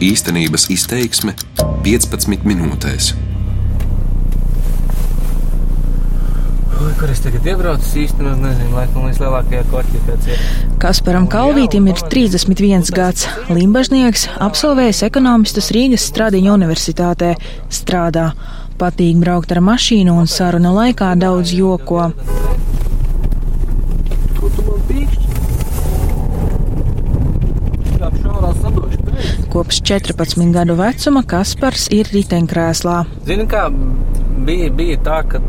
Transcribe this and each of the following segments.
Īstenības izteiksme 15 minūtēs. Kur es tagad iebraucu, īstenībā nezinu, laikam līdz lielākajā kvartifikācijā. Kasparam Kalvītim ir 31 gads. Limbažnieks, absolvējis ekonomistus Rīgas Stradiņa universitātē, strādā. Patīk braukt ar mašīnu un sarunu laikā daudz joko. Kur tu man pīkšķi? Kā šaurā sadošu pēc. Kopš 14 gadu vecuma Kaspars ir riteņkrēslā. Zini, kā bija, bija tā, ka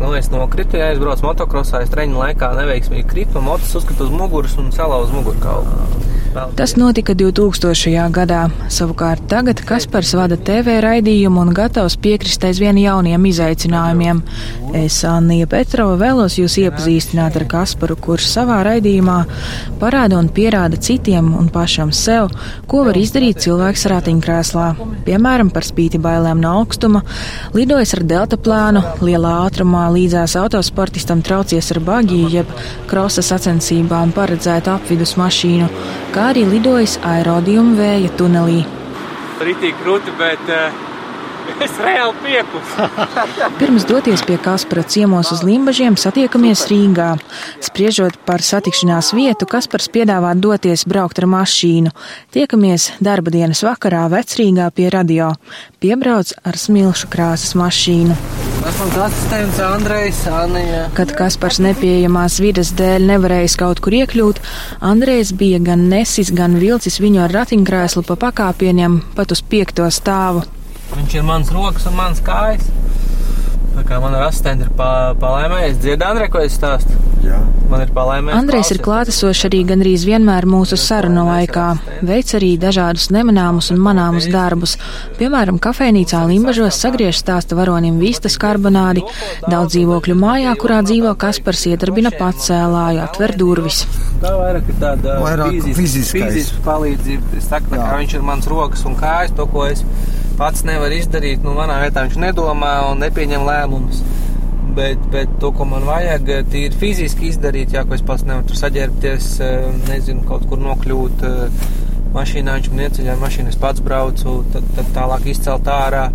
nu, es nokritu, ja aizbraucu motokrosā, es treņu laikā neveiksmīgi kritu, un motos uzskatu uz muguras un salauzu mugurkaulu. Tas notika 2000. gadā. Savukārt tagad Kaspars vada TV raidījumu un gatavs piekrist aizvien jauniem izaicinājumiem. Es, Anija Petrova, vēlos jūs iepazīstināt ar Kasparu, kurš savā raidījumā parāda un pierāda citiem un pašam sev, ko var izdarīt cilvēks ratiņkrēslā. Piemēram, par spīti bailēm no augstuma, lidojas ar deltaplānu, lielā ātrumā līdzās autosportistam traucies ar bagiju jeb krosa sacensībā un paredzētu apvidus mašīnu, kā arī lidojis aerodiuma vēja tunelī. Ritīgi krūti, bet uh, es reāli piekusu. Pirms doties pie Kaspara ciemos uz Limbažiem, satiekamies Rīgā. Spriežot par satikšanās vietu, Kaspars piedāvā doties braukt ar mašīnu. Tiekamies darba dienas vakarā Vecrīgā pie radio. Piebrauc ar smilšu krāsas mašīnu. Esmu asistents Andrejs, Anija. Kad Kaspars nepieejamās vidas dēļ nevarējis kaut kur iekļūt, Andrejs bija gan nesis, gan vilcis viņu ar ratiņkrēslu pa pakāpieniem pat uz piekto stāvu. Viņš ir mans rokas un mans kājas. Tā kā man ar asistentu ir palēmējis, dzird Andrej, ko es stāstu? Jā. Man ir palēmējis. Andrejs ir klātesošs arī gandrīz vienmēr mūsu sarunu laikā. Veic arī dažādus nemanāmus un manāmus darbus. Piemēram, kafejnīcā Limbažos sagriež stāsta varonim vistas karbonādi, daudz dzīvokļu mājā, kurā dzīvo Kaspars iedarbina pats cēlāju, atver durvis. Tā vairāk ir tāda Vairāk fiziskais. fiziska palīdzība. Es saku, tā kā viņš ir mans rokas un kājas, to, ko es pats nevaru izdarīt. Nu, manā vietā viņš nedomā un nepieņem lēmumus. Bet, bet to, ko man vajag, ir fiziski izdarīt, jā, ko es pats nevaru saģērbties, eh, nezinu, kaut kur nokļūt. eh, Mašīnā viņš man ieceļ, ar mašīnu es pats braucu, tad, tad tālāk izcelt ārā.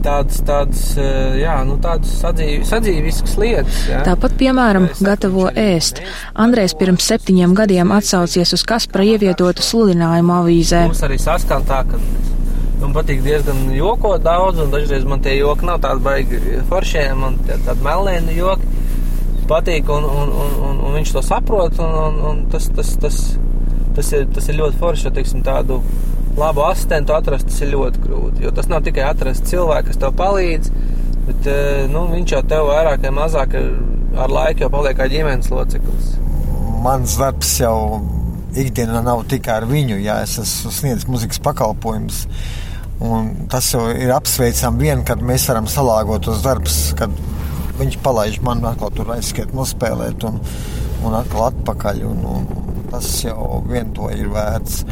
Tādas, tādas, eh, jā, nu, tādas sadzīv, sadzīviskas lietas. Jā. Tāpat, piemēram, gatavo ēst. Andrejs pirms septiņiem gadiem atsaucies uz Kaspara ievietotu sludinājumu avīzē. Mums arī saskan tā, ka man patīk diezgan jokot daudz, un dažreiz man tie joki nav tādi baigi foršie, man tādi melēni joki patīk, un, un, un, un, un viņš to saprot, un, un, un tas, tas, tas, tas, ir, tas ir ļoti forši, jo, teiksim, tādu labu asistentu atrast, tas ir ļoti grūti, jo tas nav tikai atrast cilvēku, kas tev palīdz, bet, eh, nu, viņš jau tev vairāk vai mazāk ar, ar laiku jau paliek kā ģimenes loceklis. Mans darbs jau ikdienā nav tikai ar viņu, ja es esmu sniedzis muzikas pakalpojumus. Un tas jau ir apsveicami vien, kad mēs varam salāgot tos darbus, kad viņš palaiž man atkal tur aizskiet, nospēlēt un, un atkal atpakaļ. Un, un, tas jau vien to ir vērts.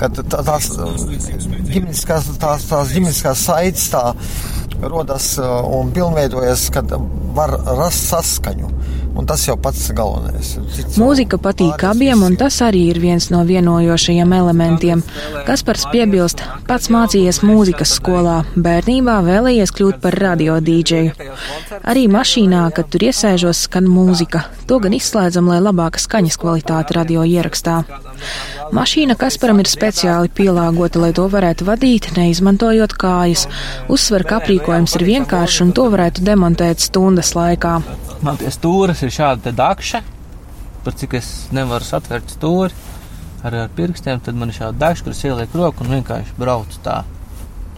Kad tā- tās ģimeniskās, tās, tās ģimeniskās saites tā rodas uh, un pilnveidojas, kad var rast saskaņu. Un tas jau pats galvenais. Cits Mūzika patīk abiem, un tas arī ir viens no vienojošajiem elementiem. Kaspars piebilst, pats mācījies mūzikas skolā, bērnībā vēlējies kļūt par radio dīdžeju. Arī mašīnā, kad tur iesēžos, skan mūzika. To gan izslēdzam, lai labāka skaņas kvalitāte radio ierakstā. Mašīna Kasparam ir speciāli pielāgota, lai to varētu vadīt, neizmantojot kājas. Uzsver, ka aprīkojums ir vienkāršs un to varētu demontēt stundas laikā. Man pie stūres ir šāda dakša, par cik es nevaru satvērt stūri ar, ar pirkstiem, tad man ir šāda dakša, kuras ieliek roku un vienkārši brauc tā.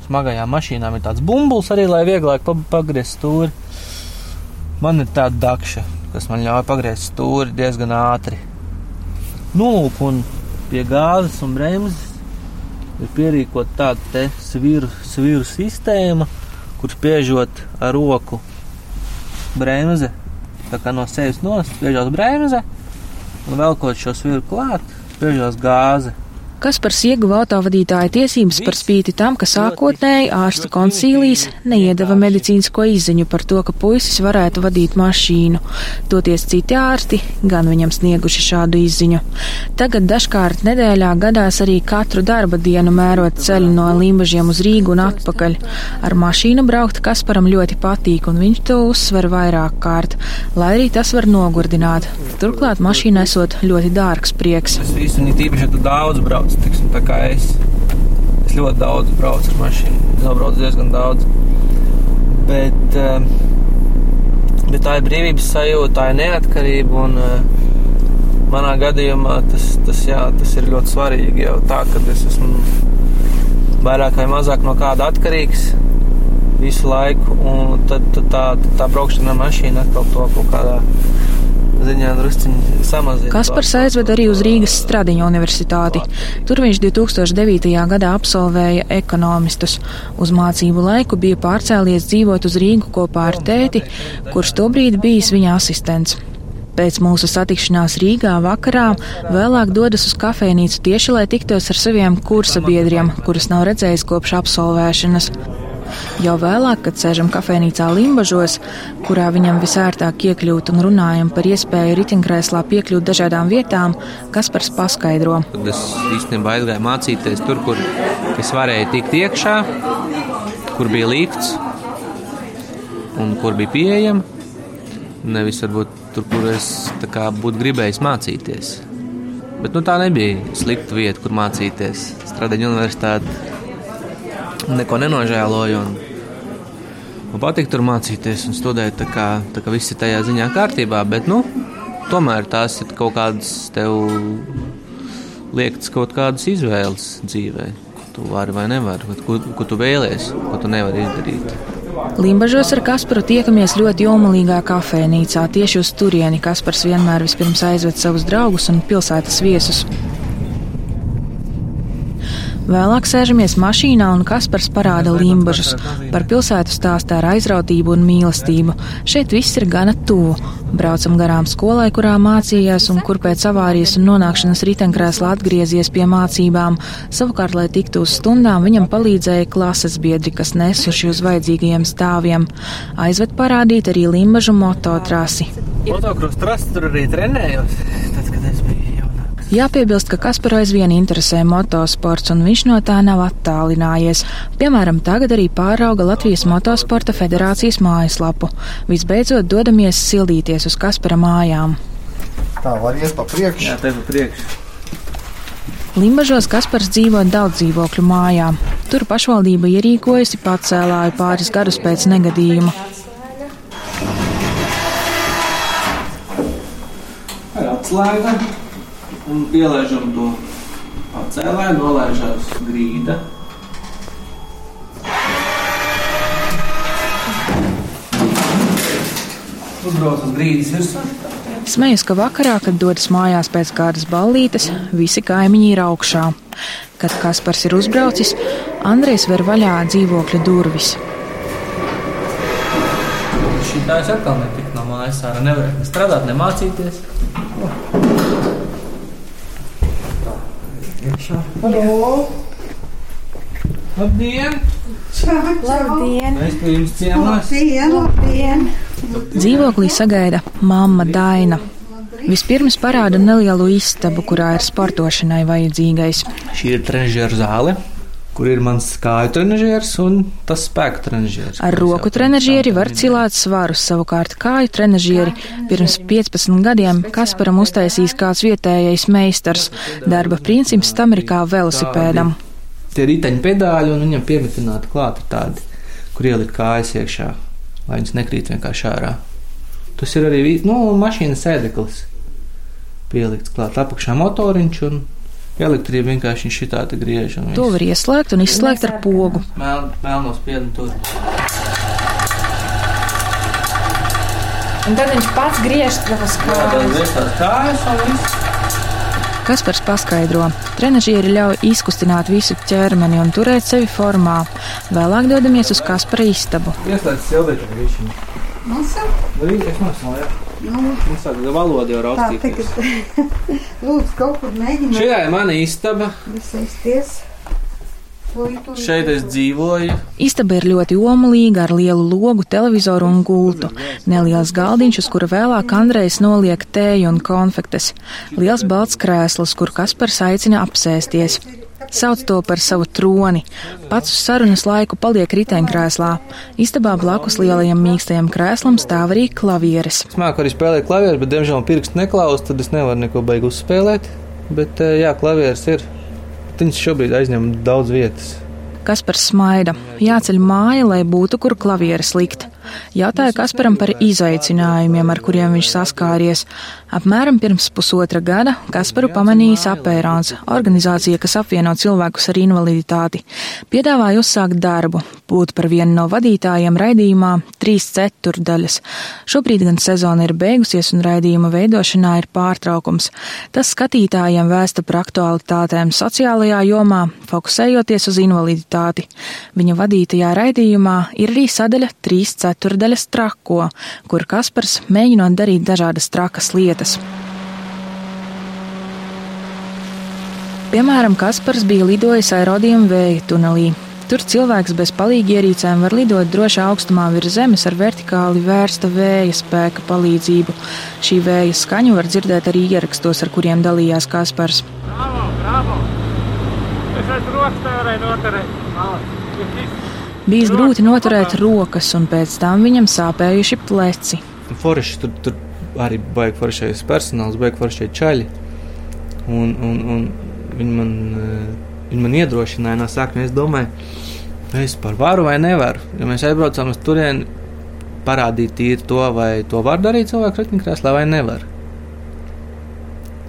Smagajām mašīnām ir tāds bumbulis arī, lai vieglāk pa- pagriezt stūri. Man ir tāda dakša, kas man ļauj pagriezt stūri diezgan ātri. Nu, lūk, un pie gāzes un bremzes ir pierīkot tāda te sviru, sviru sistēma, kur spiežot ar roku kā no sevis nospiežot bremze un velkot šo sviru klāt, spiežos gāzi. Kaspars ieguva autovadītāja tiesības par spīti tam, ka sākotnēji ārstu koncīlijas neiedeva medicīnisko izziņu par to, ka puisis varētu vadīt mašīnu. Toties citi ārsti gan viņam snieguši šādu izziņu. Tagad dažkārt nedēļā gadās arī katru darba dienu mērot ceļu no Limbažiem uz Rīgu un atpakaļ. Ar mašīnu braukt Kasparam ļoti patīk, un viņš to uzsver vairāk kārt, lai arī tas var nogurdināt. Turklāt mašīna esot ļoti dārgs prieks. Es īstenībā tīpaši, ja tu daudz brauc, tiksim, tā kā es. Es ļoti daudz braucu ar mašīnu. Es nobraucu diezgan daudz. Bet, eh, bet tā ir brīvības sajūta, tā ir neatkarība. Un, eh, manā gadījumā tas, tas, jā, tas ir ļoti svarīgi. Jau tā, ka es esmu vairāk vai mazāk no kāda atkarīgs visu laiku. Un tad, tad tā, tad tā braukšana ar mašīnu atkal to kaut kādā ziņā drusciņi samazina. Kaspars aizved arī uz Rīgas Stradiņa universitāti. Tur viņš 2009. gadā absolvēja ekonomistus. Uz mācību laiku bija pārcēlies dzīvot uz Rīgu kopā ar tēti, kurš tobrīd bijis viņa asistents. Pēc mūsu satikšanās Rīgā vakarā vēlāk dodas uz kafejnīcu tieši, lai tiktos ar saviem kursa biedriem, kurus nav redzējis kopš absolvēšanas. Jau vēlāk, kad sēžam kafejnīcā Limbažos, kurā viņam visērtāk iekļūt un runājam par iespēju riteņkrēslā piekļūt dažādām vietām, Kaspars paskaidro. Tad es īstenībā aizgāju mācīties tur, kur es varēju tikt iekšā, kur bija lifts un kur bija pieejama. Nevis varbūt tur, kur es būtu gribējis mācīties. Bet nu, tā nebija slikta vieta, kur mācīties. Strādāju universitātē neko nenožēloju. Un, man patīk tur mācīties un studēt, tā kā, tā kā viss ir tajā ziņā kārtībā. Bet, nu, tomēr tās ir kaut kādas tev liektas kaut kādas izvēles dzīvē. Ko tu vari vai nevari, ko, ko tu vēlēsies, ko tu nevari izdarīt. Limbažos ar Kasparu tiekamies ļoti jomalīgā kafejnīcā. Tieši uz turieni Kaspars vienmēr vispirms aizved savus draugus un pilsētas viesus. Vēlāk sēžamies mašīnā un Kaspars parāda limbažus. Par pilsētu stāstā ar aizrautību un mīlestību. Šeit viss ir gana tuvu. Braucam garām skolai, kurā mācījās un kur pēc avārijas un nonākšanas riteņkrēslā atgriezies pie mācībām. Savukārt, lai tiktu uz stundām, viņam palīdzēja klases biedri, kas nesuši uz vajadzīgajiem stāviem. Aizved parādīt arī limbažu mototrasi. Motocross trasi tur arī trenējos. Tad, kad es biju Jāpiebilst, ka Kasparu aizvien interesē motosports, un viņš no tā nav attālinājies. Piemēram, tagad arī pārauga Latvijas Motosporta federācijas mājaslapu. Visbeidzot, dodamies sildīties uz Kaspara mājām. Tā var iet pa priekšu. Jā, te pa priekšu. Limbažos Kaspars dzīvo daudz dzīvokļu mājā. Tur pašvaldība ierīkojusi pacēlāju pāris gadus pēc negadījuma. Ar atslēgu un pielaižam to pacēlē, nolaižās grīda. Uzbrauc uz grīdas virsmu. Smējos, ka vakarā, kad dodas mājās pēc kādas ballītes, visi kaimiņi ir augšā. Kad Kaspars ir uzbraucis, Andrejs ver vaļā dzīvokļa durvis. Šī tā es atkal netiku no mājas ārā. Nevarēju ne strādāt, ne mācīties. Iekšā. Labdien! Labdien! Mēs pie jums ciemos! Labdien! Labdien! Dzīvoklī sagaida mamma Daina. Vispirms parāda nelielu istabu, kurā ir sportošanai vajadzīgais. Šī ir trenižera zāle, kur ir mans kāju trenižers un tas spēku trenižers. Ar roku trenižieri var cilāt svarus, savukārt kāju trenižieri pirms 15 gadiem Kasparam uztaisīs kāds vietējais meistars. Darba princips tam ir kā velosipēdam. Tie riteņi pedāļi un viņam piemetināti klāt ir tādi, kur ielikt kājas iekšā, lai viņas nekrīt vienkārši ārā. Tas ir arī nu, mašīnas sēdeklis. Pielikts klāt apakšā motoriņš un elektrība vienkārši šitā te griež. un To var ieslēgt un izslēgt ar pogu. Mēl, melnos piedni tur. Un tad viņš pats griež tavas Jā, kājas. Kaspars paskaidro, trenižieri ļauj izkustināt visu ķermeni un turēt sevi formā. Vēlāk dodamies uz Kaspara istabu. Ieslēdz silvietu višķiņu. Mūsu? Nu, es nosauju. Nu, Mums tāda valoda jau tā raustīties. tagad lūdzu kaut kur mēģināt Šajā ir mana istaba. tūlīt, Šeit es dzīvoju. Istaba ir ļoti omulīga ar lielu logu, televizoru un gultu. Neliels galdiņš, uz kura vēlāk Andrejs noliek tēju un konfektes. Liels balts krēsls, kur Kaspars aicina apsēsties. Sauc to par savu troni. Pats uz sarunas laiku paliek riteņkrēslā. Istabā blakus lielajam mīkstajam krēslam stāv arī klavieres. Es māku arī spēlēt klavieru, bet, diemžēl, pirksts neklaus, tad es nevaru neko beigu uzspēlēt. Bet, eh, jā, klavieres ir. Viņas šobrīd aizņem daudz vietas. Kaspars smaida. Jāceļ māja, lai būtu kur klavieres likt. Jautāja Kasparam par izaicinājumiem, ar kuriem viņš saskāries. Apmēram pirms pusotra gada Kasparu pamanījis Apērons, organizācija, kas apvieno cilvēkus ar invaliditāti. Piedāvāja uzsākt darbu, būt par vienu no vadītājiem raidījumā trīs ceturdaļas. Šobrīd gan sezona ir beigusies un raidījuma veidošanā ir pārtraukums. Tas skatītājiem vēsta par aktualitātēm sociālajā jomā, fokusējoties uz invaliditāti. Viņa vadītajā raidījumā ir arī sadaļa trīs ceturdaļas trako, kur Kaspars mēģinot darīt dažādas trakas lietas. Piemēram, Kaspars bija lidojis aerodījuma vēja tunelī. Tur cilvēks bez palīgierīcēm var lidot drošā augstumā virs zemes ar vertikāli vērsta vēja spēka palīdzību. Šī vēja skaņu var dzirdēt arī ierakstos, ar kuriem dalījās Kaspars. Bravo, bravo! Es esmu rokas tā varēju noturēt. Malas. Bijis grūti noturēt rokas, un pēc tam viņam sāpējuši pleci. Forši tur, tur arī baigi foršais personāls, baigi foršie čaļi. Un, un, un viņi, man, eh, viņi man iedrošināja no sākuma. Es domāju, es par varu vai nevaru. Ja mēs aizbraucām uz turieni, parādīt tīri to, vai to var darīt cilvēku ratiņkrēslā vai nevar.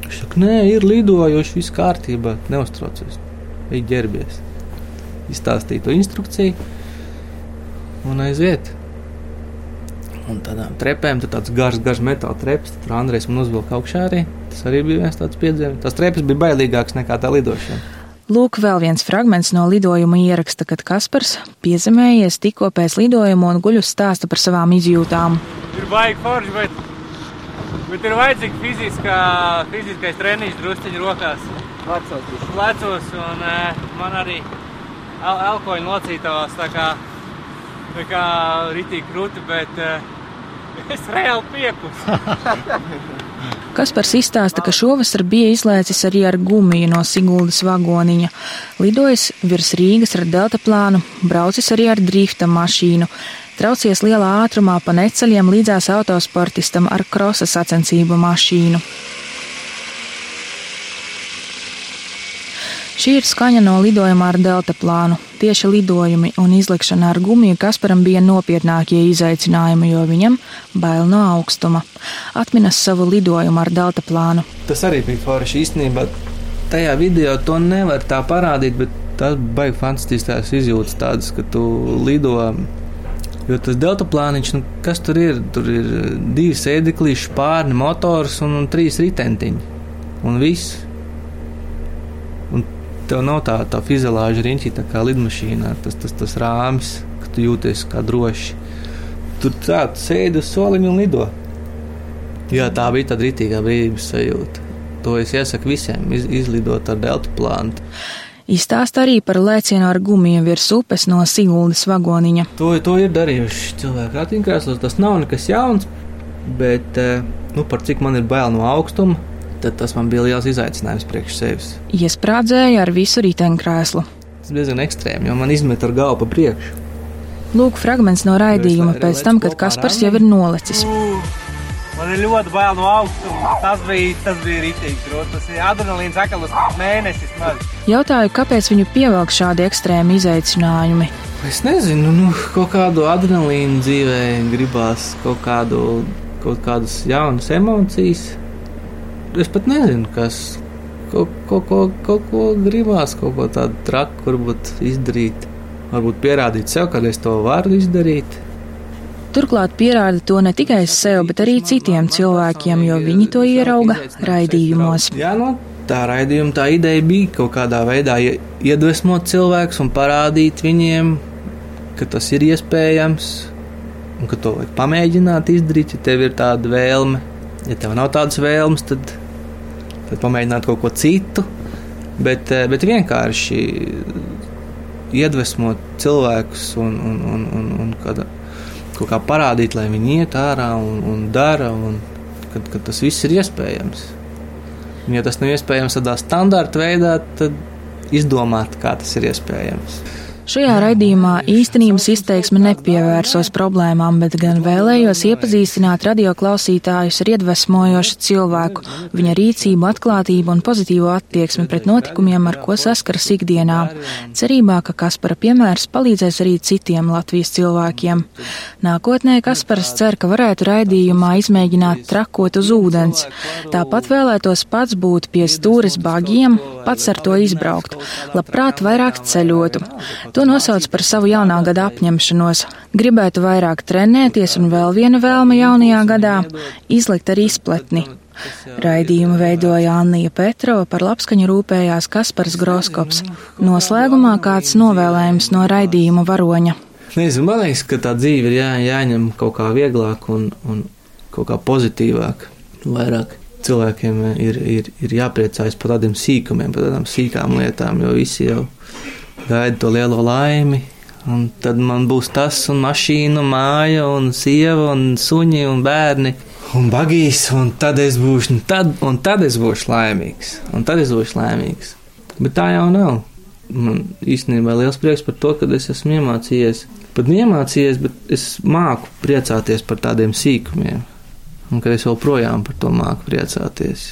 Viņš saka, nē, ir lidojuši, viss kārtībā, neuztraucies, ej ģērbies. Izstāstīja to instrukciju un aiziet. Un tādām trepēm, tad tāds garš, garš metāla treps, tur Andrejs man uzvilka augšā arī. Tas arī bija viens tāds piedzīvojums. Tas treps bija bailīgāks nekā tā lidošana. Lūk, vēl viens fragments no lidojuma ieraksta, kad Kaspars piezemējies tikko pēc lidojuma un guļus stāsta par savām izjūtām. Ir baigi forši, bet, bet ir vajadzīga fiziskā, fiziskais treniņš drusciņi rokās. Lecos. Lecos un eh, man arī el elkoņi locītavās tā kā, tā kā ritīgi krūti, bet eh, es reāli piekusu. Kaspars izstāsta, ka šovasar bija izlēcis arī ar gumiju no Siguldas vagoniņa, lidojis virs Rīgas ar deltaplānu, braucis arī ar drifta mašīnu, traucies lielā ātrumā pa neceļiem līdzās autosportistam ar krosa sacensību mašīnu. Šī ir skaņa no lidojuma ar deltaplānu. Tieši lidojumi un izlikšana ar gumiju Kasparam bija nopietnākie izaicinājumi, jo viņam bail no augstuma. Atminas savu lidojumu ar deltaplānu. Tas arī bija forši īstenībā. Tajā video to nevar tā parādīt, bet tas baigi fantastisks izjūtas tādas, ka tu lido. Jo tas delta plāniņš, nu, kas tur ir? Tur ir divi sēdeklīši, pārni, motors un, un trīs ritentiņi. Un viss. Tev nav tā, tā fizioloģija riņķī, tā kā lidmašīnā, tas, tas, tas rāmis, ka tu jūties kā droši. Tur tā, tu sēdi uz soliņa un lido. Jā, tā bija tāda rītīgā brīvības sajūta. To es iesaku visiem iz, izlidot ar delta plānu. Izstāsta arī par lēcienu ar gumiju virs upes no Siguldas vagoniņa. To, to ir darījuši cilvēki ratiņkrēslos. Tas nav nekas jauns, bet eh, nu, par cik man ir bail no augstuma, tad tas man bija liels izaicinājums priekš sevis. Iesprādzēja ar visu riteņkrēslu. Tas diezgan ekstrēms, jo man izmet ar galvu pa priekšu. Lūk, fragments no raidījuma pēc tam, kad Kaspars jau ir nolecis. Man ir ļoti bail no augstuma. Tas bija, tas bija rītīgi grūti. Tas ir adrenalīns akalus mēnesis maz. Jautāju, kāpēc viņu pievelk šādi ekstrēmi izaicinājumi. Es nezinu, nu, kaut kādu adrenalīnu dzīvē gribās, kaut, kādu, kaut kādas jaunas emocijas. Es pat nezinu, kas. Kaut, kaut, kaut, kaut ko gribās, kaut ko tādu traku, varbūt izdarīt. Varbūt pierādīt sev, ka es to varu izdarīt. Turklāt pierāda to ne tikai sev, bet arī citiem cilvēkiem, jo viņi to ierauga raidījumos. Jā, no tā raidījuma tā ideja bija kaut kādā veidā ie- iedvesmot cilvēkus un parādīt viņiem, ka tas ir iespējams. un ka to vajag pamēģināt izdarīt, ja tev ir tāda vēlme. Ja tev nav tādas vēlmes, tad, tad pamēģināt kaut ko citu. Bet, eh, bet vienkārši iedvesmot cilvēkus un, un, un, un, un kāda, kaut kā parādīt, lai viņi iet ārā un, un dara, un kad, kad tas viss ir iespējams. Un, ja tas nav iespējams tādā standarta veidā, tad izdomāt, kā tas ir iespējams. Šajā raidījumā īstenības izteiksme nepievērsos problēmām, bet gan vēlējos iepazīstināt radioklausītājus ar iedvesmojošu cilvēku, viņa rīcību, atklātību un pozitīvo attieksmi pret notikumiem, ar ko saskaras ikdienā. Cerībā, ka Kaspara piemērs palīdzēs arī citiem Latvijas cilvēkiem. Nākotnē Kaspars cer, ka varētu raidījumā izmēģināt trakot uz ūdens. Tāpat vēlētos pats būt pie stūres bagiem, pats ar to izbraukt, labprāt vairāk ceļotu. To nosauc par savu jaunā gada apņemšanos. Gribētu vairāk trenēties un vēl viena vēlme jaunajā gadā - izlikt ar izpletni. Raidījumu veidoja Annija Petrova, par labskaņu rūpējās Kaspars Groskops. Noslēgumā kāds novēlējums no raidījuma varoņa. Nezinu, man liekas, ka tā dzīve ir jā, jāņem kaut kā vieglāk un, un kaut kā pozitīvāk. Vairāk cilvēkiem ir, ir, ir jāpriecājas par tādiem sīkumiem, par tādām sīkām lietām, jo visi jau gaidu to lielo laimi. Un tad man būs tas, un mašīna, un māja, un sieva, un suņi, un bērni, un bagīs, un tad es būšu, un tad, un tad es būšu laimīgs. Un tad es būšu laimīgs. Bet tā jau nav. Man īstenībā liels prieks par to, ka es esmu iemācījies. Pat neiemācījies, bet es māku priecāties par tādiem sīkumiem. Un ka es joprojām par to māku priecāties.